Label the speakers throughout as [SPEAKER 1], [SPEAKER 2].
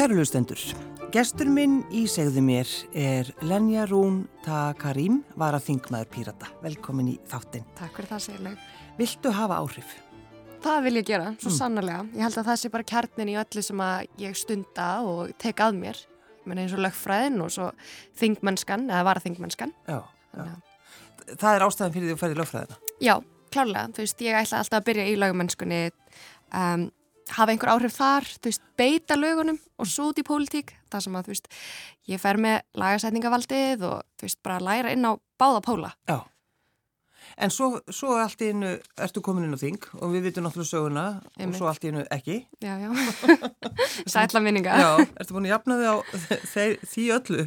[SPEAKER 1] Kærulustendur, gestur minn í segðu mér er Lenja Rún Takarim, var að þingmaður pírata. Velkomin í þáttinn.
[SPEAKER 2] Takk fyrir það segjuleg.
[SPEAKER 1] Viltu hafa áhrif?
[SPEAKER 2] Það vil ég gera, svo
[SPEAKER 1] Mm.
[SPEAKER 2] sannarlega. Ég held að það sé bara kjarnin í öllu sem að ég stunda og tek að mér. Ég meina eins og lögfræðin og svo þingmennskan, eða vara þingmennskan.
[SPEAKER 1] Já, já. Það er ástæðan fyrir því að þú ferði lögfræðina.
[SPEAKER 2] Já, klárlega. Þú veist, ég ætla alltaf að byrja í lögumennskunni, um, hafa einhver áhrif þar, þú veist, beita lögunum og svo út í pólitík. Það sem að, þú veist, ég fer með lagasætningavaldið og, þú veist, bara læra inn á báða póla.
[SPEAKER 1] Já. En svo, svo allt í innu ertu komin inn á þing og við vitum náttúrulega söguna
[SPEAKER 2] Einmitt.
[SPEAKER 1] og svo allt í innu ekki.
[SPEAKER 2] Já, já. Sætla minninga.
[SPEAKER 1] Já, ertu búin að jafna þig á því öllu?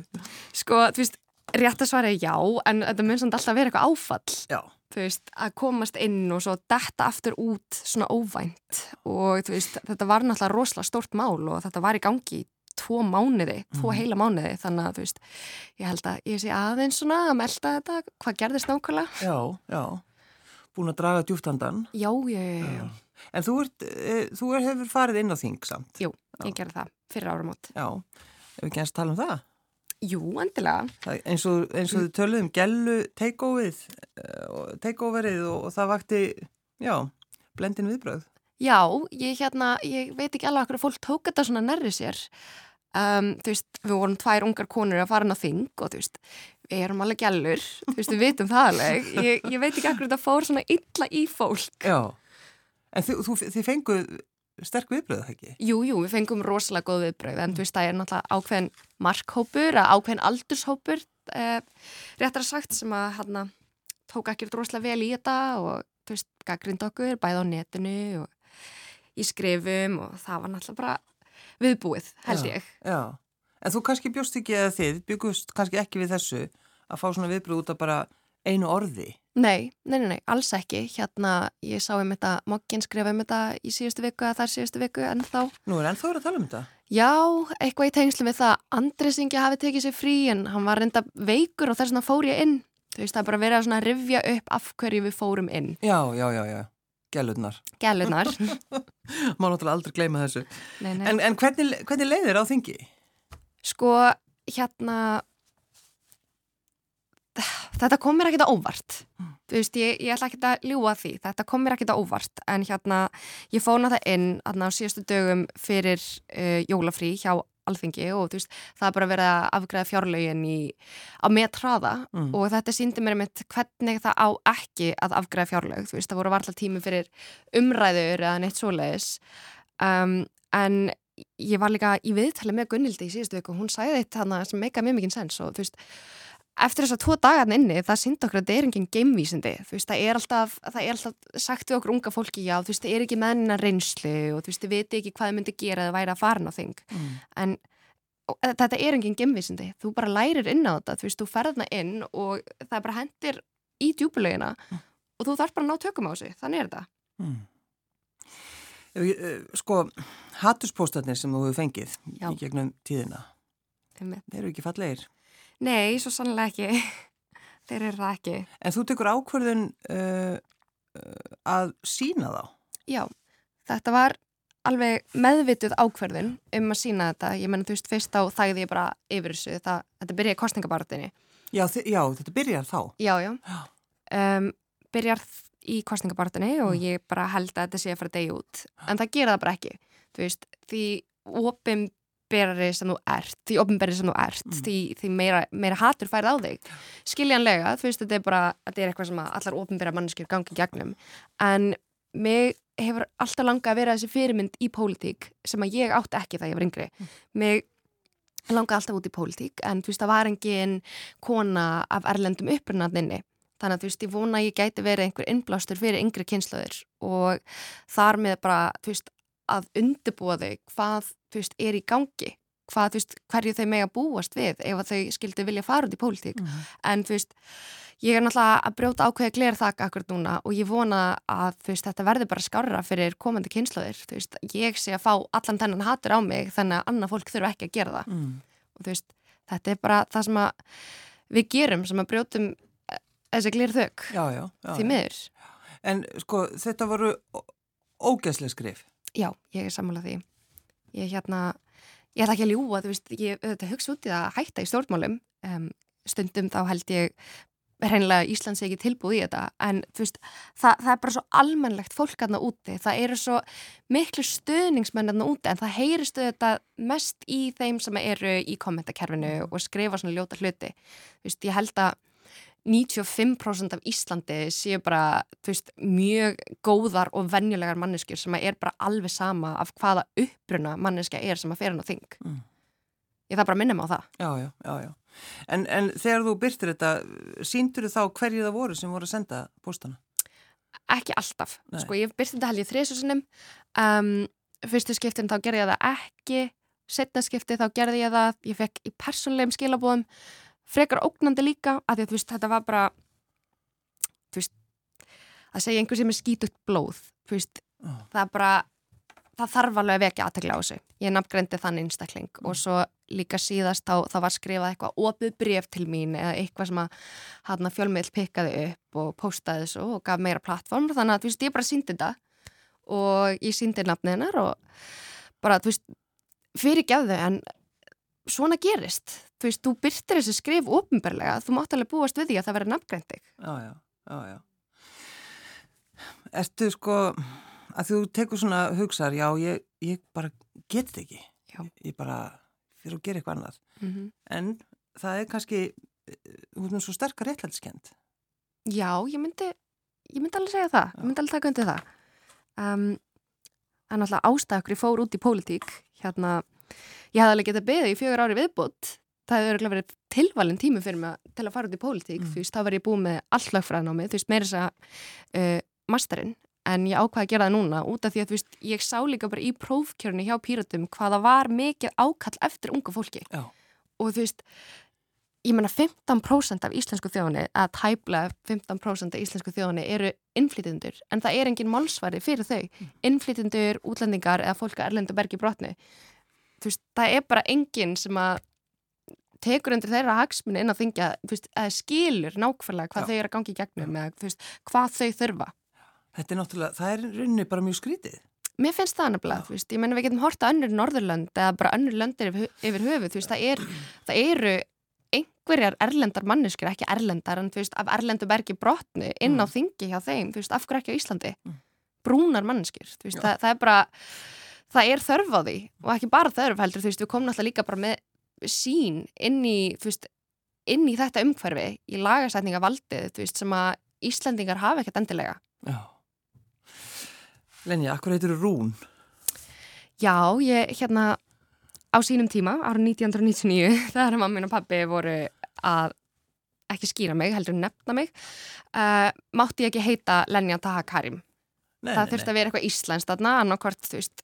[SPEAKER 2] Sko, þú veist, rétt að svara er já, en þetta mun samt alltaf vera eitthvað áfall.
[SPEAKER 1] Já.
[SPEAKER 2] Þú veist, að komast inn og svo detta aftur út svona óvænt og þú veist, þetta var náttúrulega rosalega stórt mál og þetta var í gangi í tvo mánuði, tvo
[SPEAKER 1] Mhm.
[SPEAKER 2] heila mánuði, þannig að þú veist, ég held að ég sé aðeins svona að melda þetta, hvað gerðist nákvæmlega?
[SPEAKER 1] Já, já. Búin að draga djúftandan.
[SPEAKER 2] Já, já, já, já,
[SPEAKER 1] En þú, ert, e, þú er, hefur farið inn á þing samt.
[SPEAKER 2] Jú, ég gerði það fyrir áramót.
[SPEAKER 1] Já. Ef við ekki að tala um það.
[SPEAKER 2] Jú, endilega.
[SPEAKER 1] Það, eins og, eins og þið töluðum gellu takeoverið take og, og það vakti, já, blendin viðbröð.
[SPEAKER 2] Já, ég hérna, ég veit ekki alveg hvað fólk tók þetta svona nærri sér. Um, þú veist, við vorum tvær ungar konur að fara inn á þing og þú veist, við erum alveg gælur, þú veist, við vitum það alveg. Ég, ég veit ekki akkur þetta fór svona illa í fólk.
[SPEAKER 1] Já, en þú, þið fenguð sterk viðbröð, ekki?
[SPEAKER 2] Jú, jú, við fengum rosalega góð viðbröð, en þú veist, það er náttúrulega ákveðin markhópur, að ákveðin aldurshópur, eh, réttar sagt, sem að hérna tók ekki rosalega vel í þetta og þú veist, gaggrind okkur, bæði á netinu og í skrifum og það var náttúrulega bara viðbúið, held
[SPEAKER 1] Já.
[SPEAKER 2] ég.
[SPEAKER 1] Já, en þú kannski bjóst ekki eða þið, byggust kannski ekki við þessu að fá svona viðbröð út af bara einu orði.
[SPEAKER 2] Nei, nei, nei, alls ekki. Hérna, ég sá um þetta, Moggin skrifa um þetta í síðustu viku eða þar síðustu viku en þá,
[SPEAKER 1] Nú er ennþá verið að tala um þetta.
[SPEAKER 2] já, eitthvað í tengslu við það, Andris Ingi hafi tekið sér frí en hann var reynda veikur og þess vegna fór ég inn. Þú veist, það er bara verið að svona rifja upp af hverju við fórum inn.
[SPEAKER 1] Já, já, já, já, gælurnar.
[SPEAKER 2] Gælunar.
[SPEAKER 1] Má náttúrulega aldrei gleyma þessu.
[SPEAKER 2] nei, nei.
[SPEAKER 1] En, en hvernig, hvernig leiðir á þingi?
[SPEAKER 2] Sko, hérna, þetta kom mér ekkert á óvart. Þú veist, ég, ég ætla ekki að ljúa því. Þetta kom mér ekkert á óvart. En hérna, ég fóna það inn aðna á síðustu dögum fyrir uh, jólafrí hjá alþingi og þú veist, það er bara verið að afgræða fjárlögin í, á metraða
[SPEAKER 1] Mm.
[SPEAKER 2] og þetta síndi mér mitt hvernig það á ekki að afgræða fjárlög. Þú veist, það voru varla tími fyrir umræður eða neitt svoleiðis. Um, en ég var líka í viðtali með Gunnildi í síðustu viku og hún eitt þannig sem meika mjög mikið sens og þú veist, eftir þess að tvo dagarn inni það síndi okkur að þetta er enginn geimvísindi. Þú veist, það er alltaf, það er alltaf sagt við okkur unga fólki, já, þú veist, það er ekki menna reynslu og þú veist, þið viti ekki hvað þið myndi gera eða væri að fara á þing.
[SPEAKER 1] Mm.
[SPEAKER 2] en og, e, þetta er enginn geimvísindi. Þú bara lærir inn á þetta, þú veist, þú ferðna inn og það bara hendir í djúbulegina og þú þarf bara að ná tökum á sig, þannig er þetta.
[SPEAKER 1] Mm. Eh, Sko, hattuspóstarnir sem þú hefur fengið
[SPEAKER 2] Nei, svo sannlega ekki þeir eru það ekki
[SPEAKER 1] En þú tekur ákvörðun uh, uh, að sína þá.
[SPEAKER 2] Já, þetta var alveg meðvituð ákverðin um að sína þetta. Ég menna, þú veist, fyrst þá þægði ég bara yfir þessu. Það, þetta byrjaði kostningabartinni.
[SPEAKER 1] Já, já, þetta byrjar þá.
[SPEAKER 2] Já, já. Um, byrjar í kostningabartinni og
[SPEAKER 1] Mm.
[SPEAKER 2] ég bara held að þetta sé að fara degja út. En það gera það bara ekki. Þú veist, því opimberari sem þú ert, því opimberari sem þú ert,
[SPEAKER 1] Mm.
[SPEAKER 2] því, því meira, meira hatur færið á þig. Skiljanlega, þú veist, þetta er bara, þetta er eitthvað sem allar opimberara manneskjur gangi gegnum. En mig hefur alltaf langað að vera þessi fyrirmynd í pólitík sem að ég átti ekki þegar ég var yngri. Mig langaði alltaf út í pólitík en þú veist það var engin kona af erlendum upprunnaðinni. Þannig að þú veist ég vona ég gæti verið einhver innblástur fyrir yngri kynnslöður og þar með bara þú veist að undirbúa þau hvað veist er í gangi. Hvað, veist, hverju þau mega búast við ef þau skildi vilja fara út í pólitík.
[SPEAKER 1] Mm.
[SPEAKER 2] En þú veist, ég er náttúrulega að brjóta ákveði gler þakka akkur núna og ég vona að veist, þetta verður bara skárra fyrir komandi veist, ég sé að fá allan þennan hattur á mig þannig að annað fólk þurfa ekki að gera það.
[SPEAKER 1] Mm.
[SPEAKER 2] Og þetta er bara það sem við gerum sem að brjótum eh, þessi gler þök,
[SPEAKER 1] Já, já. já
[SPEAKER 2] því miður.
[SPEAKER 1] En sko, þetta voru ó- ógeðsleg skrif.
[SPEAKER 2] Já, ég er sammálað því. Ég hérna, ég ætla ekki að ljúa, þú veist, ég hugsa út í það að hætta í stjórnmálum um, stundum þá held ég hreinlega Íslands ekki tilbúið í þetta en veist, það, það er bara svo almennlegt fólk aðna úti, það eru svo miklu stuðningsmenn aðna úti en það heyristu þetta mest í þeim sem eru í kommentakerfinu og skrifa svona ljóta hluti, þú veist, ég held að 95% af Íslandi séu bara, veist, mjög góðar og vennjulegar manneskjur sem er bara alveg sama af hvaða uppruna manneskja er sem að fer hann á þing mm. ég það bara minnum á það
[SPEAKER 1] Já, já, já, já En, en þegar þú byrtir þetta, síndur þú þá hverju það voru sem voru að senda postana?
[SPEAKER 2] Ekki alltaf. Nei. Sko ég byrti þetta held ég þrjususinum. Um, fyrstu skiptin þá gerði ég það ekki. Setna skipti þá gerði ég það. Ég fekk í persónlegum skilabóðum. Frekar ógnandi líka. Að því að þú veist þetta var bara, þú veist, að segja einhver sem er skítugt blóð. Þú veist, oh. það bara það þarf alveg að vekja aðtegla á þessu. Ég nafngrendi þann einstakling mm. og svo líka síðast þá, þá var skrifað eitthvað opið bref til mín eða eitthvað sem að hann að fjölmiðl pikkaði upp og postaði þessu og gaf meira plattform þannig að þú veist ég bara síndi þetta og ég síndi nafnið hennar og bara þú veist fyrirgefðu en svona gerist. Þú veist, þú byrtir þessu skrif ofinbarlega, þú mátt alveg búast við því að það verður nafngrendig.
[SPEAKER 1] Já, já, já, já. Ertu sko að þú tekur svona hugsaðar, já, ég, ég bara get þetta ekki. Já. Ég bara fyrir að gera eitthvað annað. Mm -hmm. En það er kannski, þú veist, svo sterkar réttlætskend.
[SPEAKER 2] Já, ég myndi, ég myndi alveg segja það. Já. Ég myndi alveg taka undir það. Um, það er náttúrulega ástækri fór út í pólitík. Hérna, ég hafði alveg getið beðið í fjögur ári viðbútt. Það hefur örgulega verið tilvalin tími fyrir mig til að fara út í pólitík. Mm. Þú veist, þá var ég búið með mig. Þú veist, meira þess að uh, masterinn en ég ákvaði að gera það núna út af því að þú veist, ég sá líka bara í prófkjörni hjá Píratum hvaða var mikið ákall eftir unga fólki Já. og þú veist, ég menna 15% af íslensku þjóðinni að tæpla 15% af íslensku þjóðinni eru innflytjendur, en það er engin málsvari fyrir þau, mm. innflytjendur útlendingar eða fólk að erlendu bergi brotni veist, það er bara engin sem að tekur undir þeirra hagsmunni inn að þingja, að skilur nákvæmlega hvað Já. þau eru að gangi í gegnum eða veist, hvað þau þurfa
[SPEAKER 1] Þetta er náttúrulega, það er rauninni bara mjög skrítið.
[SPEAKER 2] Mér finnst það nefnilega, þú veist, ég menna við getum horta önnur Norðurlönd eða bara önnur löndir yfir, höfu, þú veist, það, er, það eru einhverjar erlendar manneskir, ekki erlendar, en þú veist, af erlendu bergi brotni inn á mm. þingi hjá þeim, þú veist, af hverju ekki á Íslandi? Mm. Brúnar manneskir, þú veist, það, það er bara, það er þörf á því og ekki bara þörf heldur, þú veist, við komum alltaf líka bara með sín inn í, þú veist, inn í þetta umhverfi, í lagasætningavaldið, þú veist, sem að Íslandingar hafa ekkert endilega. Já.
[SPEAKER 1] Lenja, akkur heitur þú Rún?
[SPEAKER 2] Já, ég hérna á sínum tíma, ára 1999 þegar mammin og pabbi voru að ekki skýra mig, heldur nefna mig uh, mátti ég ekki heita Lenja Taha Karim nei, það þurfti að vera eitthvað íslenskt þarna, annarkvart þú veist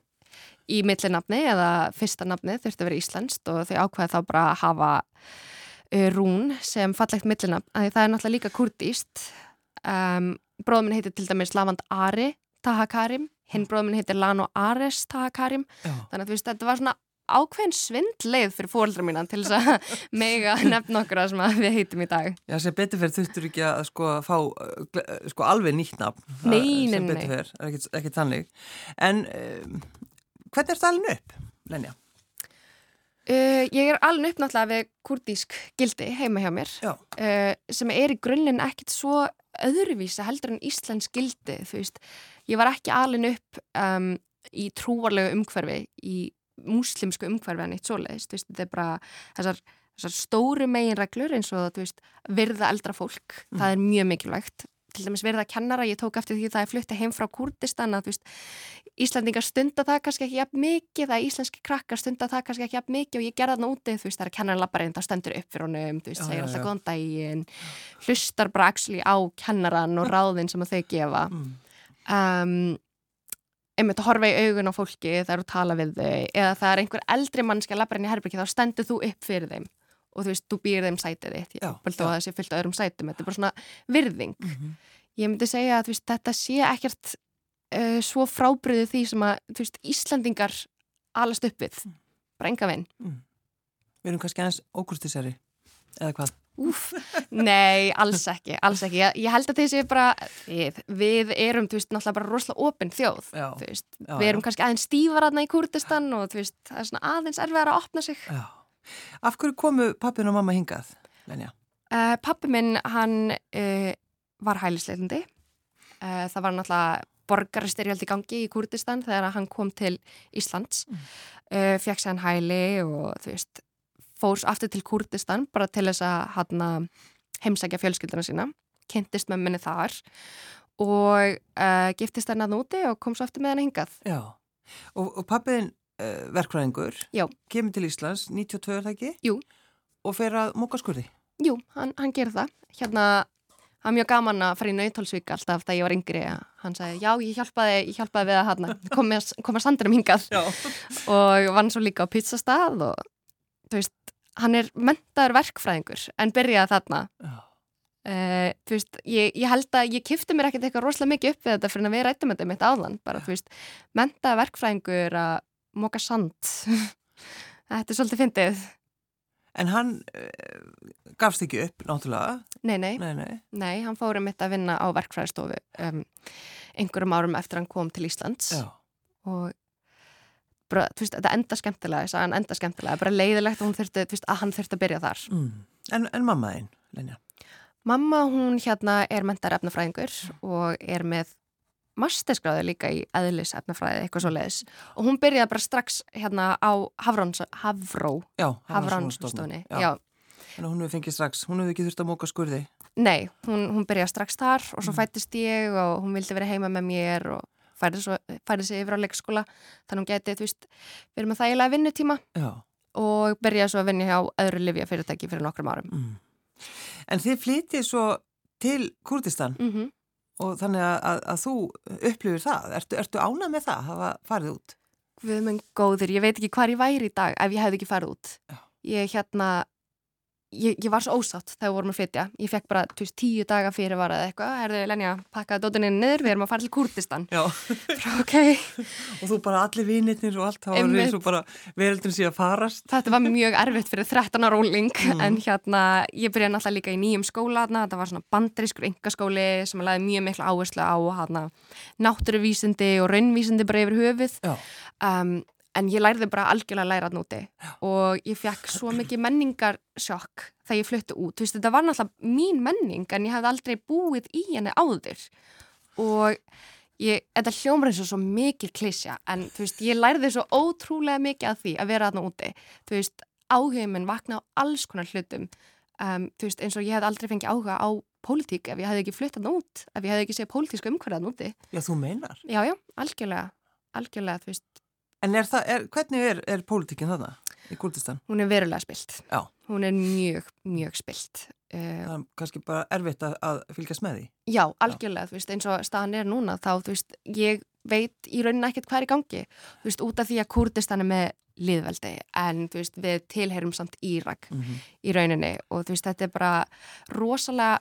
[SPEAKER 2] í millinafni eða fyrsta nafni þurfti að vera íslenskt og þau ákvæði þá bara að hafa uh, Rún sem fallegt millinafn, það er náttúrulega líka kurdíst um, bróðminn heitir til dæmis Lavand Ari Tahakarim, hinn bróðminn heitir Lano Ares Tahakarim Já. þannig að þú veist, þetta var svona ákveðin svindleið fyrir fólkdra mína til þess að mega nefna okkur að sem við heitum í dag.
[SPEAKER 1] Já, sem beturferð þurftur ekki að sko að fá sko alveg nýtt nafn.
[SPEAKER 2] Nei, nei,
[SPEAKER 1] nei. Sem beturferð, ekki, ekki þannig. En um, hvernig er það alveg upp, Lenja?
[SPEAKER 2] Uh, ég er alveg upp náttúrulega við kurdísk gildi heima hjá mér uh, sem er í grunninn ekkit svo öðruvísa heldur en Íslands gildi, þú veist. Ég var ekki alin upp um, í trúarlegu umhverfi í múslimsku umhverfi en eitt svoleiðist þetta er bara þessar, þessar stóru megin reglur eins og veist, virða eldra fólk, mm. það er mjög mikilvægt til dæmis virða kennara, ég tók eftir því það er fluttið heim frá Kurdistan að veist, Íslandingar stunda það kannski ekki jafn mikið, það er íslenski krakkar stunda það kannski ekki jafn mikið og ég gerða það úti þú veist, það er kennarin lappar einn, það stendur upp fyrir honum þú veist, segir alltaf góðan daginn hlustar bara actually á kennaran og ráðin sem þau gefa. Mm. Um, einmitt að horfa í augun á fólki þegar þú tala við þau eða það er einhver eldri mannski að labra inn í herbyggi þá stendur þú upp fyrir þeim og þú veist, þú býr þeim sætið þitt já, já. og það sé fyllt á öðrum sætum, þetta er bara svona virðing mm -hmm. ég myndi segja að veist, þetta sé ekkert uh, svo frábriðu því sem að veist, Íslandingar alast upp við, mm. bara enga veginn
[SPEAKER 1] mm. Við erum kannski aðeins ókurstisari eða hvað?
[SPEAKER 2] Úf, nei, alls ekki, alls ekki. Ég, ég held að þessi bara, við, við erum, þú veist, náttúrulega bara rosalega opinn þjóð,
[SPEAKER 1] Já.
[SPEAKER 2] þú veist.
[SPEAKER 1] Já,
[SPEAKER 2] við erum
[SPEAKER 1] já.
[SPEAKER 2] kannski aðeins stífar aðna í Kurdistan og þú veist, það er svona aðeins erfiðar að opna sig.
[SPEAKER 1] Já. Af hverju komu pappin og mamma hingað, Lenja?
[SPEAKER 2] Uh, pappi minn, hann uh, var hælisleitandi. Uh, það var náttúrulega borgarstyrjöld í gangi í Kurdistan þegar hann kom til Íslands. Mm. Fekk sér hann hæli og þú veist, fór svo aftur til Kurdistan bara til þess að hann heimsækja fjölskylduna sína. Kynntist með minni þar og giftist hann að núti og kom svo aftur með hann hingað.
[SPEAKER 1] Já. Og, og pappin uh, verkfræðingur
[SPEAKER 2] Já.
[SPEAKER 1] kemur til Íslands, 92 er það ekki?
[SPEAKER 2] Jú.
[SPEAKER 1] Og fer að móka skurði?
[SPEAKER 2] Jú, hann, hann gerir það. Hérna, hann er mjög gaman að fara í Nautalsvík alltaf þegar ég var yngri. Hann sagði, já, ég hjálpaði, ég hjálpaði við að hérna, koma, koma sandurum hingað
[SPEAKER 1] Já.
[SPEAKER 2] og vann svo líka á pizzastað og þú veist, hann er mentaður verkfræðingur en byrjaði þarna.
[SPEAKER 1] Já.
[SPEAKER 2] Uh, þú veist, ég, ég held að ég kifti mér ekkert eitthvað rosalega mikið upp við þetta fyrir að við rættum þetta mitt áðan, bara þú veist mentaður verkfræðingur að móka sand þetta er svolítið fyndið.
[SPEAKER 1] En hann uh, gafst ekki upp, náttúrulega.
[SPEAKER 2] Nei, nei.
[SPEAKER 1] Nei, nei.
[SPEAKER 2] Nei, hann fór um mitt að vinna á verkfræðistofu um, einhverjum árum eftir hann kom til Íslands
[SPEAKER 1] Já.
[SPEAKER 2] og bara, þú veist, þetta enda skemmtilega, þess að hann enda skemmtilega, bara leiðilegt þurfti, veist, að hann þurfti að byrja þar.
[SPEAKER 1] Mm. En, en mamma þín, Lenja?
[SPEAKER 2] Mamma, hún hérna er mentar efnafræðingur og er með masterskráði líka í eðlis efnafræði, eitthvað svo leiðis og hún byrjaði bara strax hérna á Hafrons, Hafró,
[SPEAKER 1] Já,
[SPEAKER 2] Hafránstofunni,
[SPEAKER 1] Já.
[SPEAKER 2] já.
[SPEAKER 1] En hún hefur fengið strax, hún hefur ekki þurft að móka skurði.
[SPEAKER 2] Nei, hún, hún byrjaði strax þar og svo
[SPEAKER 1] Mm.
[SPEAKER 2] fættist ég og hún vildi vera heima með mér og færði, svo, færði sig yfir á leikskóla þannig hún geti, þú veist, verið með þægilega vinnutíma
[SPEAKER 1] Já.
[SPEAKER 2] og byrjaði svo að vinna hjá öðru livja fyrirtæki fyrir nokkrum árum.
[SPEAKER 1] Mm. En þið flytið svo til Kurdistan
[SPEAKER 2] Mm
[SPEAKER 1] og þannig að, að, að þú upplifir það. Ertu, ertu ánað með það, hafa farið út?
[SPEAKER 2] Við minn góður, ég veit ekki hvað ég væri í dag ef ég hefði ekki farið út.
[SPEAKER 1] Já.
[SPEAKER 2] Ég hérna, ég, ég var svo ósátt þegar við vorum að flytja. Ég fekk bara veist, tíu daga fyrir var eða eitthvað. Herðu, Lenja, pakkaði dótinni niður, við erum að fara til Kurdistan.
[SPEAKER 1] Já.
[SPEAKER 2] Bara, ok,
[SPEAKER 1] og þú bara allir vinirnir og allt, þá var
[SPEAKER 2] Einmitt.
[SPEAKER 1] eins og bara veröldin sé að farast.
[SPEAKER 2] þetta var mjög erfitt fyrir 13 ára óling
[SPEAKER 1] Mm.
[SPEAKER 2] en hérna, ég byrjaði náttúrulega líka í nýjum skóla þetta var svona bandarískur engaskóli sem laði mjög miklu áherslu á hana, náttúruvísindi og raunvísindi bara yfir höfuð um, en ég lærði bara algjörlega að læra núti og ég fekk svo mikið menningarsjokk þegar ég flutti út. Þú veist, þetta var náttúrulega mín menning en ég hefði aldrei búið í henni áður og ég, þetta hljómar eins og svo mikil klísja en þú veist, ég lærði svo ótrúlega mikið af því að vera þarna úti. Þú veist, áhugin minn vakna á alls konar hlutum. Um, þú veist, eins og ég hefði aldrei fengið áhuga á pólitík ef ég hefði ekki fluttað út, ef ég hefði ekki séð pólitísku umhverðan úti.
[SPEAKER 1] Já, þú meinar.
[SPEAKER 2] Já, já, algjörlega, algjörlega,
[SPEAKER 1] En er það, er, hvernig er, er pólitíkin þarna í Kurdistan?
[SPEAKER 2] hún er verulega spilt.
[SPEAKER 1] Já.
[SPEAKER 2] Hún er mjög, mjög spilt. Uh,
[SPEAKER 1] Það er kannski bara erfitt að, að fylgjast með því.
[SPEAKER 2] já, algjörlega, þú veist, eins og staðan er núna, þá, þú veist, ég veit í rauninni ekkert hvað er í gangi. Þú veist, út af því að Kurdistan er með liðveldi, en þú veist, við tilherum samt Írak
[SPEAKER 1] Mm -hmm.
[SPEAKER 2] í rauninni og þú veist, þetta er bara rosalega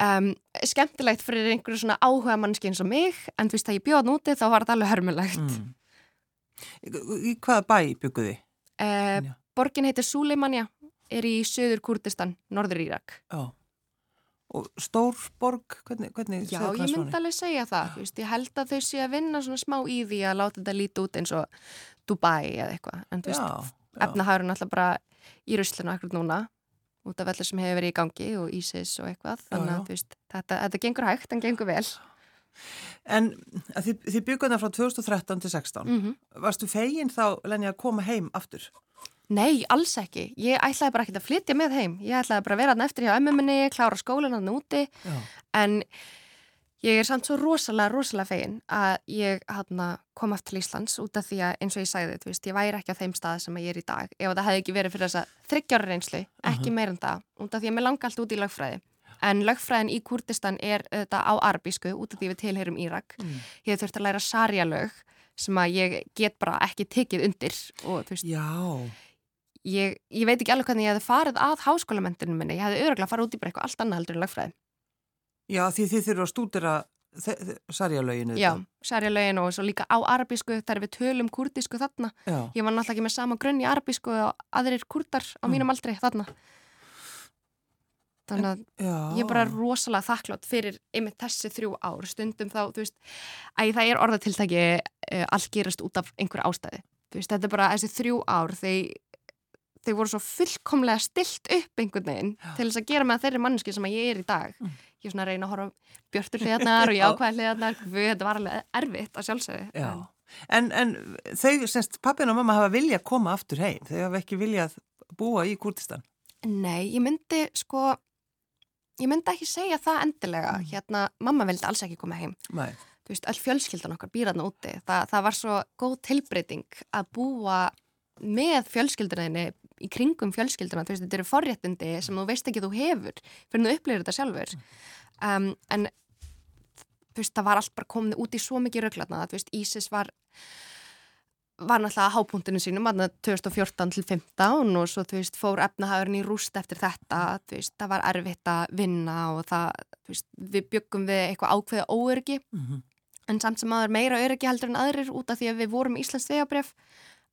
[SPEAKER 2] um, skemmtilegt fyrir einhverju svona áhuga mannski eins og mig, en þú veist, þegar ég bjóða núti þá var þetta alveg hörmulegt.
[SPEAKER 1] mm. Í, hvaða bæ bygguði? Já.
[SPEAKER 2] borgin heitir Suleimania, er í söður Kurdistan, norður Írak.
[SPEAKER 1] Já. Og Stórborg, hvernig, hvernig
[SPEAKER 2] Já, ég myndi alveg segja það, þú veist, ég held að þau séu að vinna svona smá í því að láta þetta líti út eins og Dubai eða eitthvað, en þú veist,
[SPEAKER 1] Já, já.
[SPEAKER 2] efnahærun alltaf bara í ruslinu akkur núna, út af öllu sem hefur verið í gangi og ISIS og eitthvað, þannig
[SPEAKER 1] já.
[SPEAKER 2] að þú veist, þetta, þetta gengur hægt, en gengur vel.
[SPEAKER 1] En þið, þið bygguðu það frá 2013 til 16.
[SPEAKER 2] Mm
[SPEAKER 1] Varstu fegin þá, Lenja, að koma heim aftur?
[SPEAKER 2] Nei, alls ekki, ég ætlaði bara ekki að flytja með heim, ég ætlaði bara að vera þarna eftir hjá ömmuminni, klára skólan hann úti,
[SPEAKER 1] Já.
[SPEAKER 2] en ég er samt svo rosalega, rosalega fegin að ég hana, kom aftur til Íslands út af því að eins og ég sagði, veist, ég væri ekki á þeim stað sem ég er í dag ef það hefði ekki verið fyrir þessa þryggjára reynslu, ekki meir en það, út af því að mér langa allt út í lögfræði. En lögfræðin í Kurdistan er þetta á arbísku út af því við tilheyrum Írak.
[SPEAKER 1] Mm.
[SPEAKER 2] Ég hef þurft að læra sarjalög sem að ég get bara ekki tekið undir og þú veist,
[SPEAKER 1] Já,
[SPEAKER 2] ég, ég veit ekki alveg hvernig ég hefði farið að háskólamendunum minni. Ég hefði öruglega farið út í bara eitthvað allt annað heldur en lögfræði.
[SPEAKER 1] já því þið þurfa að stúdira sarjalöginu.
[SPEAKER 2] Já, sarjalögin og svo líka á arabísku þar við tölum kurdísku þarna.
[SPEAKER 1] Já.
[SPEAKER 2] Ég var náttúrulega ekki með sama grunn í arabísku og aðrir kurdar á
[SPEAKER 1] Mm.
[SPEAKER 2] mínum aldri þarna. Þannig að Já. ég er bara rosalega þakklátt fyrir einmitt þessi þrjú ár. Stundum þá, þú veist, að það er orðatiltæki uh, allt gerast út af einhver ástæði, þú veist, þetta er bara þessi þrjú ár þeir, voru svo fullkomlega stilt upp einhvern veginn Já. til þess að gera með þeirri manneski sem ég er í dag. Mm. ég er svona að reyna að horfa björtur hliðarnar og jákvæð hliðarnar þetta var alveg erfitt að sjálfsögðu
[SPEAKER 1] en, en þau, semst, pappin og mamma hafa viljað koma aftur heim, þau hafa ekki viljað búa í Kurdistan
[SPEAKER 2] Nei, ég myndi sko ég myndi ekki segja það endilega. Mm. hérna, mamma vildi alls ekki koma heim.
[SPEAKER 1] Nei.
[SPEAKER 2] þú veist, all fjölskyldan okkar býraðna úti. Þa, það var svo góð tilbreyting að búa með fjölskyldunæðinni í kringum fjölskylduna, þú veist, þetta eru forréttindi sem þú veist ekki þú hefur fyrir að þú upplýðir þetta sjálfur. Um, en þú veist, það var allt bara komið út í svo mikið rögglatna, þú veist, Ísis var var náttúrulega hápunktinu sínum 2014 til 15 og svo þú veist fór efnahagurinn í rúst eftir þetta þú veist það var erfitt að vinna og það, þú veist, við byggum við eitthvað ákveða óörgi mm -hmm. en samt sem aður meira örgi heldur en aðrir út af því að við vorum Íslands vegabref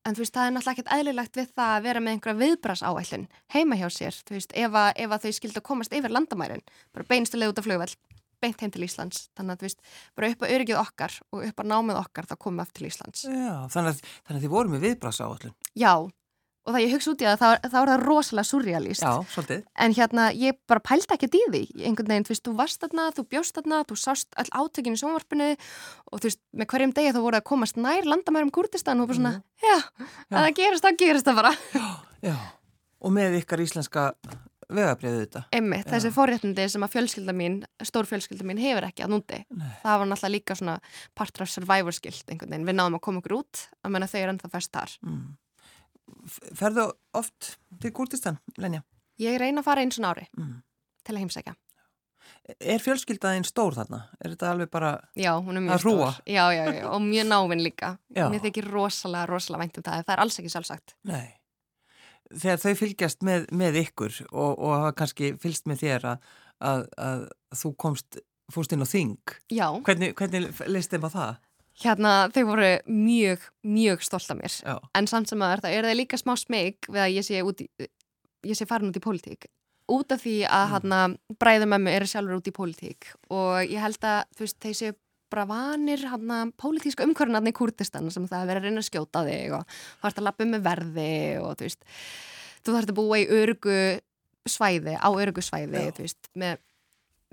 [SPEAKER 2] en þú veist það er náttúrulega ekkert eðlilegt við það að vera með einhverja viðbras áællin heima hjá sér, þú veist, ef að, ef að þau skildu að komast yfir landamærin, bara beinstileg út af flugveld beint heim til Íslands. Þannig að þú veist, bara upp á öryggið okkar og upp á námið okkar þá komum við eftir til Íslands.
[SPEAKER 1] Já, þannig að, þannig að þið vorum með viðbrasa áallin
[SPEAKER 2] Já, og það ég hugsa út í að þá, þá er það rosalega surrealist
[SPEAKER 1] Já, svolítið.
[SPEAKER 2] En hérna, ég bara pælta ekki dýði einhvern veginn, þú veist, þú varst þarna, þú bjóst þarna þú sást all átökinu í sónvarpinu og þú veist, með hverjum degi þá voru að komast nær landamærum Kurdistan og bara svona, mm. já, já. að það gerist, það gerist það bara.
[SPEAKER 1] Já, já, og með ykkar íslenska vegabriðið þetta.
[SPEAKER 2] Einmitt, Já. þessi forréttindi sem að fjölskylda mín, stór fjölskylda mín hefur ekki að núndi. Nei. Það var náttúrulega líka svona partur af survivor skilt einhvern veginn. Við náðum að koma okkur út, að menna þau eru ennþá fest þar. Mm.
[SPEAKER 1] Ferðu oft til Kurdistan, Lenja?
[SPEAKER 2] Ég reyna að fara eins og nári mm. til að heimsækja.
[SPEAKER 1] Er fjölskyldaðinn stór þarna? Er þetta alveg bara
[SPEAKER 2] já, að
[SPEAKER 1] hrúa?
[SPEAKER 2] Já, já, já, og mjög náinn líka. Mér þykir rosalega, rosalega vænt um það. Það er alls ekki sjálfsagt.
[SPEAKER 1] Nei þegar þau fylgjast með, með ykkur og, og hafa kannski fylgst með þér að, að, að þú komst fórst inn á þing
[SPEAKER 2] Já.
[SPEAKER 1] hvernig, hvernig leist þeim á það?
[SPEAKER 2] Hérna þau voru mjög, mjög stolt af mér
[SPEAKER 1] Já.
[SPEAKER 2] en samt sem að það er það líka smá smeg við að ég sé, í, ég sé farin út í pólitík út af því að mm. hérna bræðumömmu eru sjálfur út í pólitík og ég held að þú veist þeir séu bara vanir hann að pólitíska umkvörnarni í Kurdistan sem það er verið að reyna að skjóta þig og þú ert að lappa með verði og þú veist, þú þarfst að búa í örgu svæði, á örgu svæði, Já. þú veist, með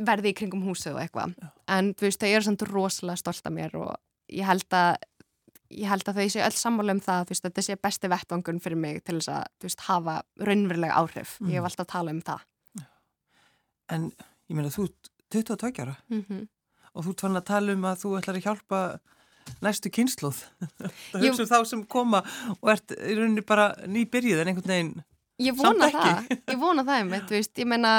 [SPEAKER 2] verði í kringum húsu og eitthvað en þú veist, þau eru samt rosalega stolt af mér og ég held að ég held að þau séu öll sammála um það veist, þetta sé besti vettvangun fyrir mig til þess að, veist, hafa raunverulega áhrif mm. ég hef mhm. alltaf að tala um það
[SPEAKER 1] En, ég meina, þú 22 ára mm -hmm og þú ert fann að tala um að þú ætlar að hjálpa næstu kynsluð það hugsa um þá sem koma og ert í rauninni bara nýbyrjuð en einhvern veginn
[SPEAKER 2] ég vona það, ég vona það einmitt, veist, ég meina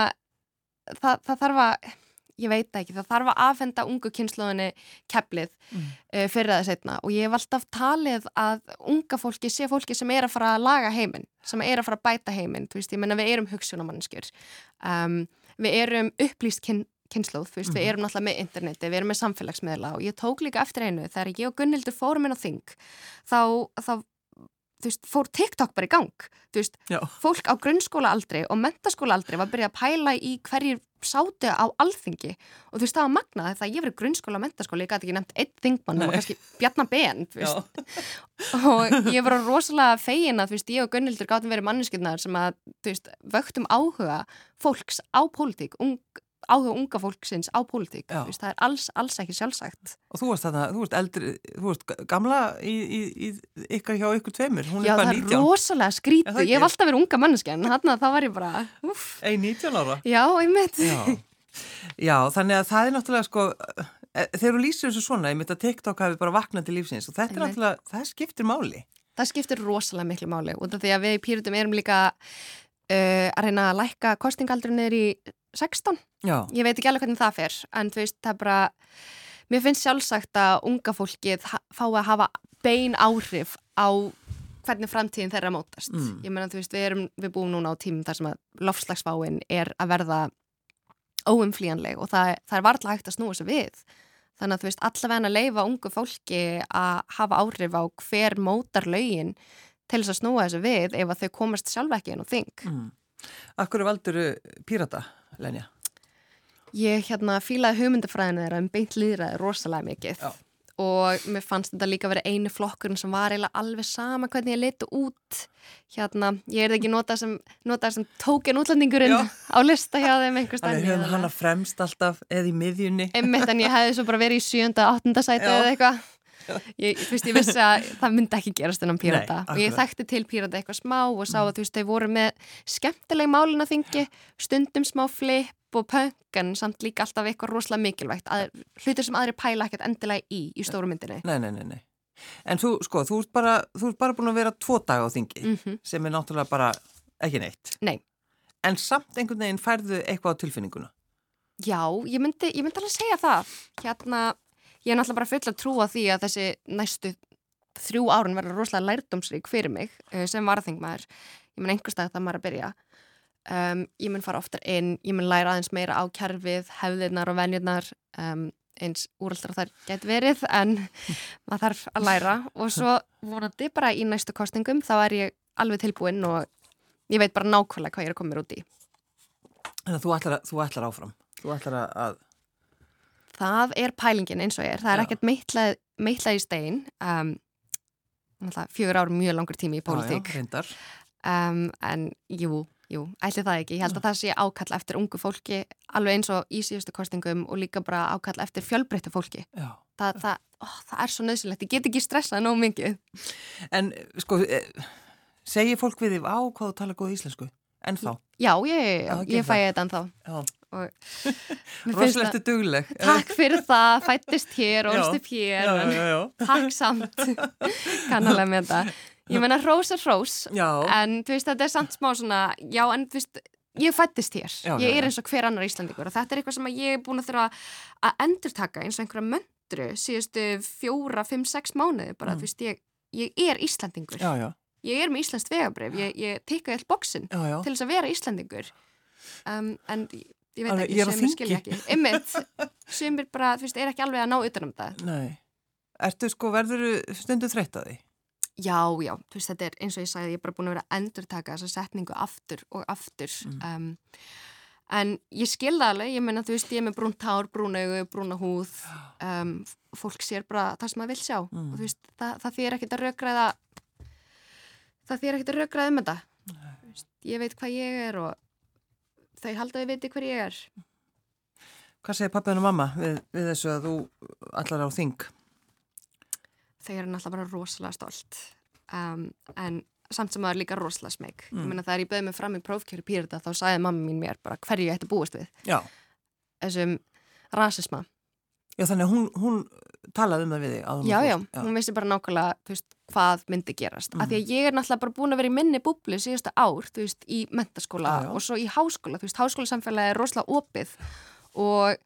[SPEAKER 2] það, það þarf að ég veit ekki, það þarf að aðfenda ungu kynsluðinni keflið mm. uh, fyrir það setna og ég hef alltaf talið að unga fólki sé fólki sem er að fara að laga heiminn, sem er að fara að bæta heiminn, þú veist, ég menna við erum hugsunamannskjur um, við erum upplýst kyn, kynnslóð, þú veist, mm -hmm. við mhm. erum náttúrulega með interneti, við erum með samfélagsmiðla og ég tók líka eftir einu þegar ég og Gunnildur fórum inn á þing þá, þá þú veist, fór TikTok bara í gang þú veist,
[SPEAKER 1] Já.
[SPEAKER 2] fólk á grunnskóla aldrei og mentaskóla aldrei var að byrja að pæla í hverjir sátu á alþingi og þú veist, það var magnað þegar ég verið grunnskóla og mentaskóla, ég gæti ekki nefnt einn þingmann og kannski bjarnar ben og ég var rosalega fegin að, þú veist, ég og Gunnildur gáttum verið manneskildnar sem að, þú veist, vöktum áhuga fólks á pólitík, ung áhuga unga fólksins á pólitík. Það er alls, alls ekki sjálfsagt.
[SPEAKER 1] Og þú varst þarna, þú varst eldri þú varst gamla í, í, í ykkar hjá ykkur tveimur,
[SPEAKER 2] hún er Já, bara 19 Já, það er rosalega skrítið, ég hef alltaf verið unga manneski en þarna þá var ég bara
[SPEAKER 1] Ei, 19 ára?
[SPEAKER 2] Já, einmitt.
[SPEAKER 1] Já. Já, þannig að það er náttúrulega sko, e, þegar þú lýsir þessu svona ég myndi að TikTok hafi bara vaknað til lífsins og þetta er náttúrulega, það skiptir máli.
[SPEAKER 2] Það skiptir rosalega miklu máli og því að við í Pírutum erum líka uh, að reyna að lækka kostingaldrun niður í 16
[SPEAKER 1] Já.
[SPEAKER 2] ég veit ekki alveg hvernig það fer en þú veist það er bara mér finnst sjálfsagt að unga fólkið fá að hafa bein áhrif á hvernig framtíðin þeirra mótast mm. ég meina þú veist við, erum, við búum núna á tímum þar sem að lofslagsfáin er að verða óumflíjanleg og það, það er varðlega hægt að snúa sér við þannig að þú veist allavega að leifa ungu fólki að hafa áhrif á hver mótar lögin til þess að snúa þessu við ef að þau komast sjálf ekki inn á þing
[SPEAKER 1] mm. Akkur er valdur pírata, Lenja?
[SPEAKER 2] Ég hérna fílaði hugmyndafræðinu þeirra um beint líðræði rosalega mikið Já. og mér fannst þetta líka að vera einu flokkurinn sem var eiginlega alveg sama hvernig ég leti út hérna, ég er ekki notað sem, notað sem tóken útlendingurinn Já. á lista hjá þeim einhvers
[SPEAKER 1] dag. Þannig að hann að fremst alltaf eða í miðjunni.
[SPEAKER 2] Einmitt en ég hefði svo bara verið í sjönda, áttunda sæti eða eitthvað ég, veist, ég vissi að það myndi ekki gerast ennum pírata. Og ég þekkti til pírata eitthvað smá og sá að mm. veist, þau voru með skemmtileg málin að þingi stundum smá flip og punk en samt líka alltaf eitthvað rosalega mikilvægt að, hlutir sem aðri pæla ekkert endilega í í stóru myndinni.
[SPEAKER 1] Nei, nei, nei, nei. En þú, sko, þú ert bara, þú ert bara búin að vera tvo daga á þingi mm -hmm. sem er náttúrulega bara ekki neitt.
[SPEAKER 2] Nei.
[SPEAKER 1] En samt einhvern veginn færðu eitthvað á tilfinninguna?
[SPEAKER 2] Já, ég myndi, ég myndi alveg segja það. Hérna ég er náttúrulega bara full að trúa því að þessi næstu þrjú árun verður rosalega lærdómsrík fyrir mig eh, sem varðingmaður. Ég mun einhverstað það maður að byrja. Um, ég mun fara oftar inn, ég mun læra aðeins meira á kjærfið, hefðirnar og venjurnar um, eins úraldra þar gett verið en maður þarf að læra og svo vonandi bara í næstu kostingum þá er ég alveg tilbúinn og ég veit bara nákvæmlega hvað ég er að koma mér út í.
[SPEAKER 1] Þannig að að, þú ætlar áfram, þú ætlar að
[SPEAKER 2] Það er pælingin eins og ég er. Það er Já. ekkert meitlað, meitlað í stein. Um, fjögur ár mjög langur tími í pólitík. Um, en jú, jú, ætli það ekki. Ég held að það sé ákall eftir ungu fólki alveg eins og í síðustu kostingum og líka bara ákall eftir fjölbreytta fólki. Það, það, ó, það er svo nöðsilegt. Ég get ekki stressað nóg mikið.
[SPEAKER 1] En sko, eh, segir fólk við því á hvað þú tala góð íslensku? En þá?
[SPEAKER 2] Já, ég, ég, ég fæ þetta en þá. Já.
[SPEAKER 1] Rosalegt dugleg.
[SPEAKER 2] Takk fyrir það, fættist hér, orðst upp hér já, já, já, Takk samt. Kannalega með það. Ég menna hrós er hrós En þú veist þetta er samt smá svona Já en þú veist ég fættist hér. Ég er eins og hver annar Íslandíkur og þetta er eitthvað sem ég er búin að þurfa að endurtaka eins og einhverja möndru síðustu fjóra, fimm, sex mánuði bara mm. þú veist ég, ég er Íslandingur Ég er með Íslands vegabrif Ég, ég teika all bóksin til þess að vera Íslandingur um, en ég veit
[SPEAKER 1] ekki,
[SPEAKER 2] sem ég skilja ekki. Ymmit, sem er bara, þú veist, er ekki alveg að ná utanum það.
[SPEAKER 1] Nei, ertu sko, verður stundu þreytt að því?
[SPEAKER 2] Já, já, þú veist, þetta er eins og ég sagði, ég er bara búin að vera að endurtaka þessa setningu aftur og aftur. Mm. um, en ég skilða alveg, ég menna, þú veist, ég er með brúnt hár, brún augu, brúna húð. Um, fólk sér bara það sem maður vil sjá. Mm. og þú veist, það, það þýr ekkit að raugraða það þýr ekkit að raugraða um þetta. Ég veit hvað ég er og þau halda að þau viti hver ég er.
[SPEAKER 1] Hvað segir pappiðan og mamma við, við þessu að þú allar á þing?
[SPEAKER 2] Þau eru náttúrulega bara rosalega stolt um, en samt sem það er líka rosalega smeg. Mm. Ég menna það er ég bauð mig fram í prófkjöru pýrita þá sagði mamma mín mér bara hverju ég ætti búist við.
[SPEAKER 1] Já.
[SPEAKER 2] Þessum rasisma.
[SPEAKER 1] Já þannig að hún, hún talaði um það við þig
[SPEAKER 2] já, já, já, hún vissi bara nákvæmlega veist, hvað myndi gerast, mm. af því að ég er náttúrulega bara búin að vera í minni búbli síðasta ár veist, í mentaskóla já, og svo í háskóla þú veist, háskólasamfélagi er rosalega opið og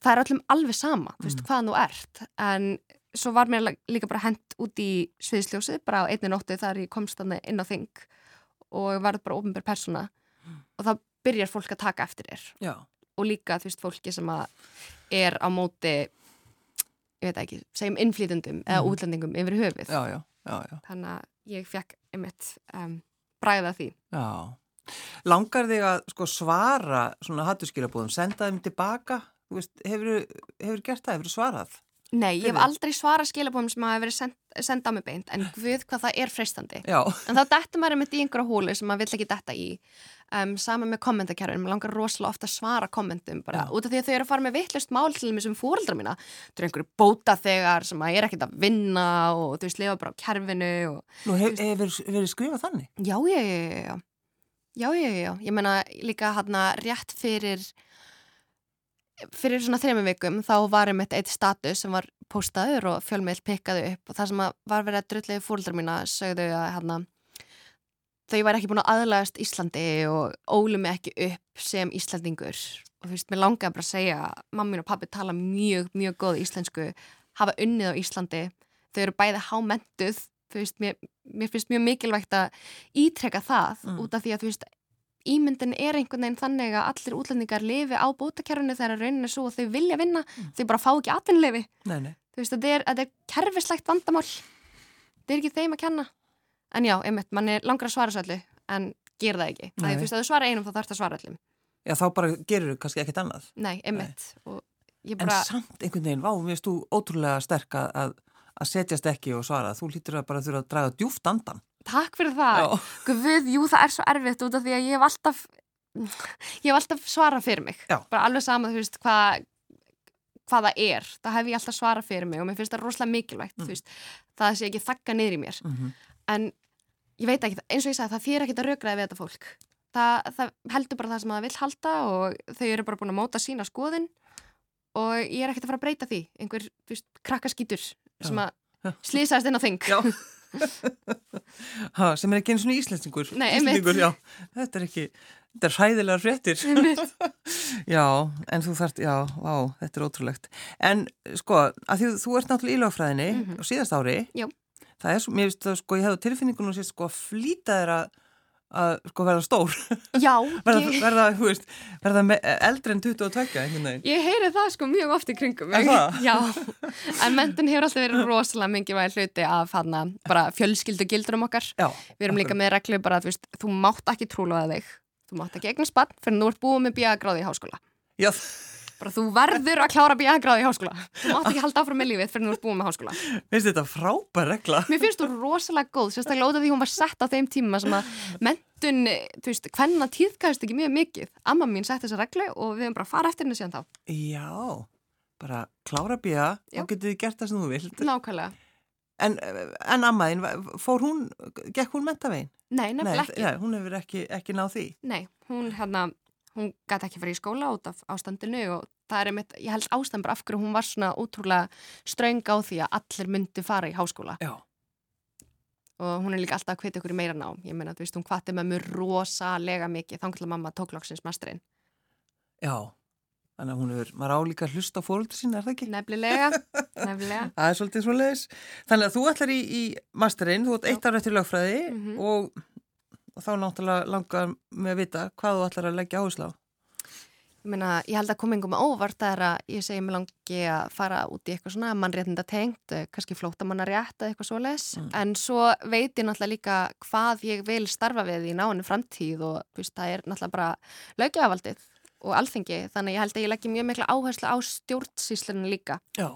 [SPEAKER 2] það er öllum alveg sama, þú veist, mm. hvaðan þú ert. En svo var mér líka bara hent út í sviðsljósið, bara á einni nóttu þar ég komst þannig inn á þing og var bara ofinbér persóna. Mm. og þá byrjar fólk að taka eftir þér. Og líka, þú veist, fólki sem er á móti ég veit ekki, segjum innflýtundum eða mm. útlendingum yfir höfuð.
[SPEAKER 1] Já, já, já,
[SPEAKER 2] þannig að ég fekk einmitt um, bræða því.
[SPEAKER 1] Langar þig að sko, svara svona hattuskilabúðum, senda þeim tilbaka? Veist, hefur þú gert það, hefur svarað?
[SPEAKER 2] Nei, ég hef aldrei svarað skilabóðum sem hafa verið send, senda á mig beint en við hvað það er freistandi. En þá dettum maður einmitt í einhverja hólu sem maður vill ekki detta í um, saman með kommentarkerfin, maður langar rosalega ofta að svara kommentum bara Já. út af því að þau eru að fara með vittlust mál til þessum fóreldra mína. Þau eru einhverju bóta þegar sem að ég er ekkert að vinna og þú veist, lifa bara á kerfinu og,
[SPEAKER 1] Nú hefur hef verið skrifað þannig?
[SPEAKER 2] Já, já, já, já Já, já, já, ég menna líka hérna rétt fyrir fyrir svona þrejum vikum þá var einmitt eitt status sem var postaður og fjölmiðl pikkaði upp og það sem var verið að drullið fólkdrar mína sögðu að hérna, þau væri ekki búin að aðlægast Íslandi og ólu mig ekki upp sem Íslandingur og þú veist, mér langaði bara að segja mammin og pappi tala mjög, mjög góð íslensku hafa unnið á Íslandi þau eru bæði hámentuð þú veist, mér, mér finnst mjög mikilvægt að ítrekka það mm. út af því að þú veist ímyndin er einhvern veginn þannig að allir útlendingar lifi á bótakerfunu þegar raunin er svo að þau vilja vinna mm. þau bara fá ekki atvinnlefi þú veist, þetta er, er kerfislegt vandamál þetta er ekki þeim að kenna en já, einmitt, mann er langar að svara svo allir en ger það ekki, það er þú veist að þú svara einum þá þarf það að svara allir
[SPEAKER 1] Já, þá bara gerur þú kannski ekkit annað.
[SPEAKER 2] Nei, einmitt. Bara...
[SPEAKER 1] En samt einhvern veginn, vá, mér finnst þú ótrúlega sterk að, að setjast ekki og svara. Þú lítur að bara þurfa að draga djúft andan.
[SPEAKER 2] Takk fyrir það. Guð, jú, það er svo erfitt út af því að ég hef alltaf, ég hef alltaf svarað fyrir mig.
[SPEAKER 1] Já.
[SPEAKER 2] Bara alveg sama, þú veist, hvað hvað það er, það hef ég alltaf svarað fyrir mig og mér finnst það rosalega mikilvægt mm. veist, það sé ekki þakka niður í mér mm -hmm. en ég veit ekki, eins og ég sagði það þýr ekki að raugraði við þetta fólk það, það heldur bara það sem það vil halda og þau eru bara búin að móta sína skoðin og ég er ekkert að fara að breyta því einhver, veist, krakkaskýtur sem að slýsaðist inn á þing
[SPEAKER 1] ha, sem er ekki eins og íslensningur
[SPEAKER 2] Nei, íslensningur,
[SPEAKER 1] þetta er ekki Þetta er hræðilega fréttir. já, en þú þarft, já, vá, þetta er ótrúlegt. En sko, að því þú ert náttúrulega í lögfræðinni mm -hmm. á síðast ári.
[SPEAKER 2] Já.
[SPEAKER 1] Það er, mér finnst það, sko, ég hefði tilfinningunum sér sko að flýta þér að, að sko verða stór.
[SPEAKER 2] Já.
[SPEAKER 1] verða, verða, hú veist, verða eldri en 22, einhvern veginn.
[SPEAKER 2] Ég heyri það sko mjög oft í kringum mig.
[SPEAKER 1] En það?
[SPEAKER 2] Já, en mentin hefur alltaf verið rosalega mingi væg hluti af hana, bara fjölskyldu gildurum okkar.
[SPEAKER 1] Já.
[SPEAKER 2] Við erum líka með reglu bara að, þú mátt ekki trúlaða þig þú mátt ekki eignast bann fyrir þú ert búið með bíagráði í háskóla
[SPEAKER 1] Já
[SPEAKER 2] bara þú verður að klára bíagráði í háskóla þú mátt ekki halda áfram með lífið fyrir þú ert búið með háskóla
[SPEAKER 1] finnst þetta frábær regla?
[SPEAKER 2] Mér finnst þú rosalega góð, sérstaklega út af því hún var sett á þeim tíma sem að mentun þú veist, hvenna tíðkæðist ekki mjög mikið amma mín sett þessa reglu og við hefum bara farið eftir henni síðan þá
[SPEAKER 1] Já, bara klára bíja og getið gert það sem þú vilt
[SPEAKER 2] Nákvæmlega
[SPEAKER 1] En, en ammaðin, fór hún, gekk hún mentavegin?
[SPEAKER 2] Nei, nefnilega ekki.
[SPEAKER 1] Nei, hún hefur ekki, ekki náð því.
[SPEAKER 2] Nei, hún, hérna, hún gæti ekki farið í skóla út af ástandinu og það er einmitt, ég held ástand bara af hverju hún var svona útrúlega ströng á því að allir myndi fara í háskóla.
[SPEAKER 1] Já.
[SPEAKER 2] Og hún er líka alltaf að hvita ykkur í meira ná. Ég meina, þú veist, hún hvati með mjög rosalega mikið, til að mamma tók lóksins masterinn.
[SPEAKER 1] Já. Þannig að hún er, maður álíka hlust á fóröldur sín, er það ekki?
[SPEAKER 2] Nefnilega, nefnilega.
[SPEAKER 1] það er svolítið svo leiðis. Þannig að þú ætlar í, í masterinn, þú ætlar eftir lögfræði mm -hmm. og, og þá náttúrulega langar með að vita hvað þú ætlar að leggja áherslu á.
[SPEAKER 2] Ég meina, ég held að komingum óvart er að ég segi mig langi að fara út í eitthvað svona mannréttinda tengt, eh, kannski flótamannarétt eða eitthvað svo leiðis, mm. en svo veit ég náttúrulega líka hvað ég vil starfa við í náinu framtíð og veist, það er náttúrulega bara lögjaafaldið og alþengi þannig ég held að ég leggja mjög mikla áherslu á stjórnsýslunum líka
[SPEAKER 1] Já.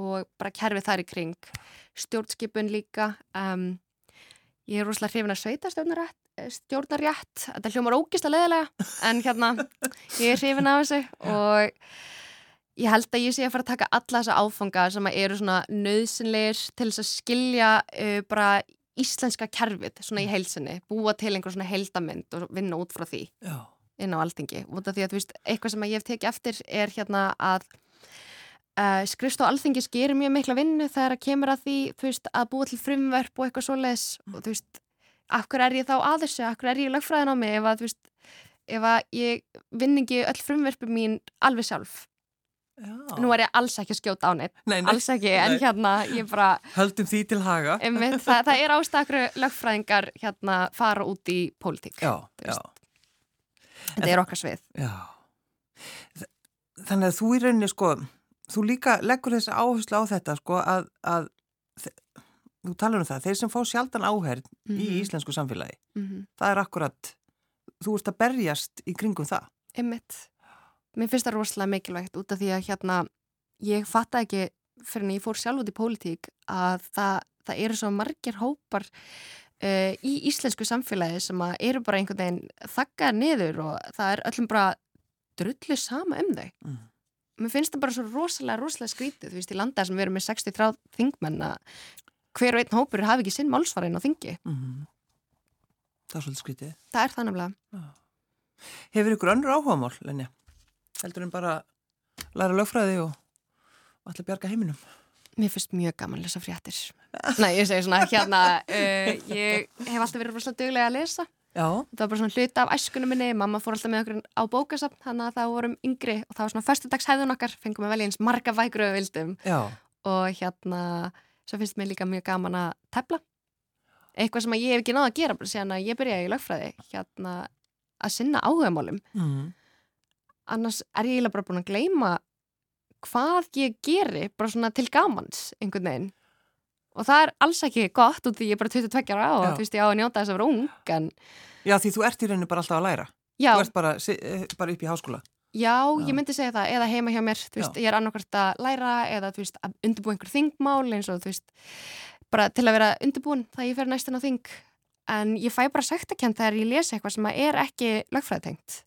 [SPEAKER 2] og bara kerfið þar í kring stjórnskipun líka um, ég er rosalega hrifin að sveita stjórnarétt þetta hljómar ógist að leðilega en hérna ég er hrifin af þessu og ég held að ég sé að fara að taka alla þessa áfanga sem eru svona nöðsynleir til þess að skilja uh, bara íslenska kerfið svona í heilsinni, búa til einhver svona heildamind og vinna út frá því
[SPEAKER 1] Já.
[SPEAKER 2] inn á aldingi út af því að veist, eitthvað sem ég hef tekið eftir er hérna að uh, skrifst á aldingis gerir mjög mikla vinnu þegar að kemur að því veist, að búa til frumverf og eitthvað svoleiðis mm. og þú veist, akkur er ég þá að þessu akkur er ég lögfræðin á mig ef að, veist, ef að ég vinningi öll frumverfi mín alveg sjálf
[SPEAKER 1] Já.
[SPEAKER 2] Nú er ég alls ekki að skjóta á neitt, alls ekki, en hérna ég bara...
[SPEAKER 1] Höldum því til haga.
[SPEAKER 2] Einmitt, það, það er ástakru lögfræðingar hérna fara út í pólitík. Þetta er okkar svið.
[SPEAKER 1] Já. Þannig að þú í rauninni sko, þú líka leggur þess áherslu á þetta sko að, að þú talar um það, þeir sem fá sjaldan áherð mm -hmm. í mhm. íslensku samfélagi, mm -hmm. það er akkurat, þú ert að berjast í kringum það.
[SPEAKER 2] Emmitt. Mér finnst það rosalega mikilvægt út af því að hérna, ég fatta ekki fyrir en ég fór sjálf út í pólitík að það, það eru svo margir hópar uh, í íslensku samfélagi sem eru bara einhvern veginn þakkar niður og það er öllum bara drullu sama um þau. Mm. Mér finnst það bara svo rosalega, rosalega skrítið, þú veist, í landa sem við erum með 63 þingmenn að hver og einn hópur hafi ekki sinn málsvarinn á þingi.
[SPEAKER 1] Mm. Það er svolítið skrítið.
[SPEAKER 2] Það er það nefnilega.
[SPEAKER 1] Hefur ykkur önnur áhugamál, Lenja? Heldur en bara læra lögfræði og allir bjarga heiminum?
[SPEAKER 2] Mér finnst mjög gaman að lesa fréttir. Nei, ég segi svona, hérna, uh, ég hef alltaf verið rosalega duglega að lesa.
[SPEAKER 1] Já.
[SPEAKER 2] Það var bara svona hluta af æskunum minni, mamma fór alltaf með okkur á bókasapn, þannig að það vorum yngri og það var svona förstudagshæðun okkar, fengum við vel eins marga vægru við vildum.
[SPEAKER 1] Já.
[SPEAKER 2] Og hérna, svo finnst mér líka mjög gaman að tefla. Eitthvað sem ég hef ekki náða að gera, bara síðan að ég byrjaði í lögfræði, hérna, að sinna áhugamálum. Mm. Annars er ég bara búin að gleima hvað ég geri bara svona til gamans einhvern veginn og það er alls ekki gott út því ég er bara 22 ára og þú veist ég á að njóta þess að vera ung en...
[SPEAKER 1] Já því þú ert í rauninu bara alltaf að læra.
[SPEAKER 2] Já.
[SPEAKER 1] Þú ert bara, eh, bara upp í háskóla.
[SPEAKER 2] Já, Já, ég myndi segja það, eða heima hjá mér, þú veist, ég er annarkvært að læra eða, þú veist, að undirbúa einhver þingmál eins og, þú veist, bara til að vera undirbúin það ég fer næstin á þing. En ég fæ bara sektakent þegar ég lesi eitthvað sem er ekki lögfræðitengt.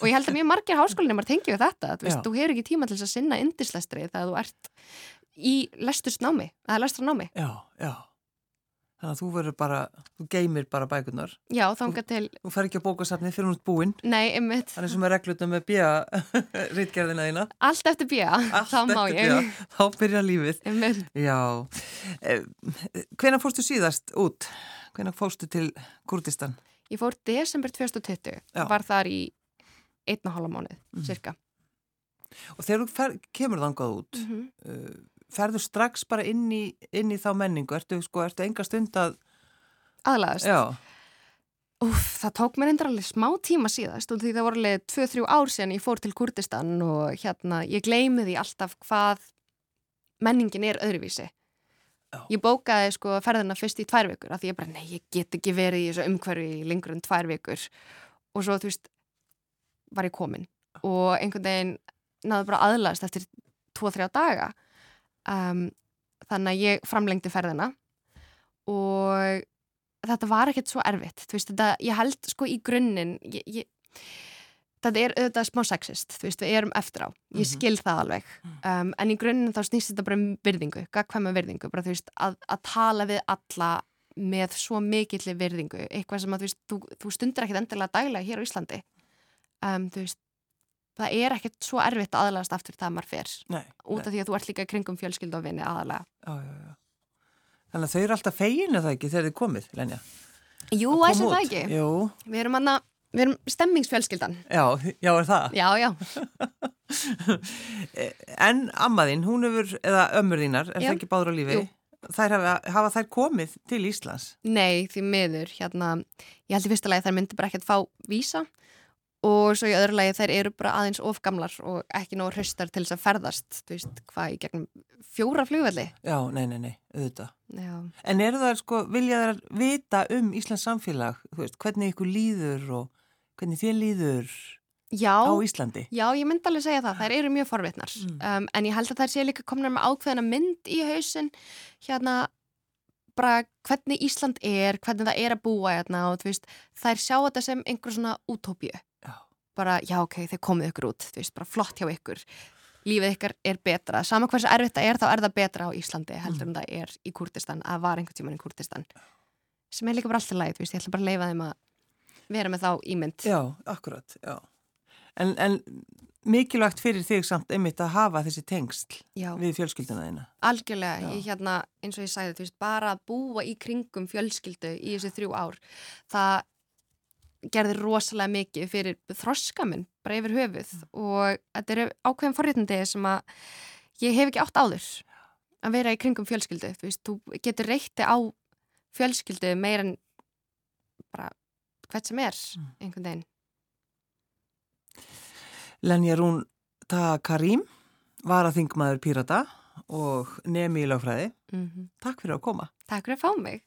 [SPEAKER 2] Og ég held að mjög margir háskólinni maður tengið við þetta, þú þú hefur ekki tíma til þess að sinna indislestri þegar þú ert í lestursnámi, eða lestranámi
[SPEAKER 1] Já, já Þannig að þú verður bara, þú geymir bara bækunar.
[SPEAKER 2] Já, þánga til...
[SPEAKER 1] Þú fer ekki á bókasafni fyrir hún út búinn.
[SPEAKER 2] Nei.
[SPEAKER 1] Það er sem er reglutum með bíja rítgerðina þína.
[SPEAKER 2] Allt eftir bíja, þá má ég. Bíja.
[SPEAKER 1] Þá byrja lífið.
[SPEAKER 2] Ymmit.
[SPEAKER 1] Já. Eh, Hvena fórstu síðast út? Hvena fórstu til Kurdistan?
[SPEAKER 2] Ég fór desember 2020. Já. Var þar í einna hálfa mánuð, mm. cirka.
[SPEAKER 1] Og þegar þú fer, kemur þangað út, mm -hmm. uh, ferðu strax bara inn í, inn í þá menningu? Ertu, sko, ertu enga stund að...
[SPEAKER 2] Aðlæðast? Það tók mér endur alveg smá tíma síðast og því það voru alveg 2-3 ár síðan ég fór til Kurdistan og hérna ég gleymi því alltaf hvað menningin er öðruvísi. Já. Ég bókaði sko ferðina fyrst í tvær vikur af því ég bara, nei, ég get ekki verið í þessu umhverfi lengur en tvær vikur og svo, þú veist, var ég komin og einhvern veginn náðu bara aðlæðast eftir 2-3 daga um, þannig að ég framlengdi ferðina og þetta var ekkert svo erfitt. Veist, þetta, ég held sko í grunninn þetta er auðvitað smá sexist, veist, við erum eftir á. Ég mhm. skil það alveg. Um, en í grunninn þá snýst þetta bara um virðingu gagkvæma virðingu, bara veist, að, að tala við alla með svo mikillir virðingu, eitthvað sem að þú þú, stundir ekkert endilega daglega hér á Íslandi. Um, þú veist það er ekkert svo erfitt aðlæðast aftur það maður fer nei, út af nei. því að þú ert líka kringum fjölskyld og vinni já, já, já.
[SPEAKER 1] Þannig að þau eru alltaf fegin eða ekki þegar þið komið, Lenja?
[SPEAKER 2] Jú, æsum það ekki. Við erum anna, við erum stemmingsfjölskyldan
[SPEAKER 1] Já, já er það
[SPEAKER 2] Já, já
[SPEAKER 1] En ammaðinn, hún hefur, eða ömmur þínar er það ekki báður á lífi? Jú Þær hafa, hafa þær komið til Íslands?
[SPEAKER 2] Nei, því miður, hérna, ég held í fyrsta lagi þær myndi bara ekkert fá vísa og svo í öðru lagi þær eru bara aðeins ofgamlar og ekki nóg hraustar til þess að ferðast þú veist, hvað í gegnum fjóra flugvelli?
[SPEAKER 1] Já, nei, nei, nei, auðvitað. Já. En eru það sko, vilja þær vita um Íslands samfélag, þú veist, hvernig ykkur líður og hvernig þér líður
[SPEAKER 2] já,
[SPEAKER 1] á Íslandi?
[SPEAKER 2] Já, ég myndi alveg segja það, þær eru mjög forvitnar. Mm. um, en ég held að þær sé líka komna með ákveðina mynd í hausin hérna bara hvernig Ísland er, hvernig það er að búa hérna og þú veist, þær sjá þetta sem einhver svona útópíu bara já ok, þeir komið ykkur út þú veist, bara flott hjá ykkur. Lífið ykkar er betra, sama hversu erfitt það er þá er það betra á Íslandi heldur mm. en það er í Kurdistan, að var einhvern tíman í Kurdistan sem er líka bara alltaf læg, þú veist, ég ætla bara að leifa þeim að vera með þá ímynd.
[SPEAKER 1] Já, akkurat, já. En, en mikilvægt fyrir þig samt einmitt að hafa þessi tengsl já. við fjölskylduna þína.
[SPEAKER 2] Algjörlega, ég hérna, eins og ég sæði þú veist, bara að búa í kringum fjölskyldu í þessu þrjú ár, það gerði rosalega mikið fyrir þroskaminn bara yfir höfuð mm. og þetta eru ákveðin forréttandi sem að ég hef ekki átt áður að vera í kringum fjölskyldu þú, veist, þú getur reytti á fjölskyldu meir en bara hvert sem er mm. einhvern veginn
[SPEAKER 1] Lenja Rún Ta Karim var að þingmaður Pírata og nemi í lagfræði mm -hmm. Takk fyrir að koma
[SPEAKER 2] Takk fyrir að fá mig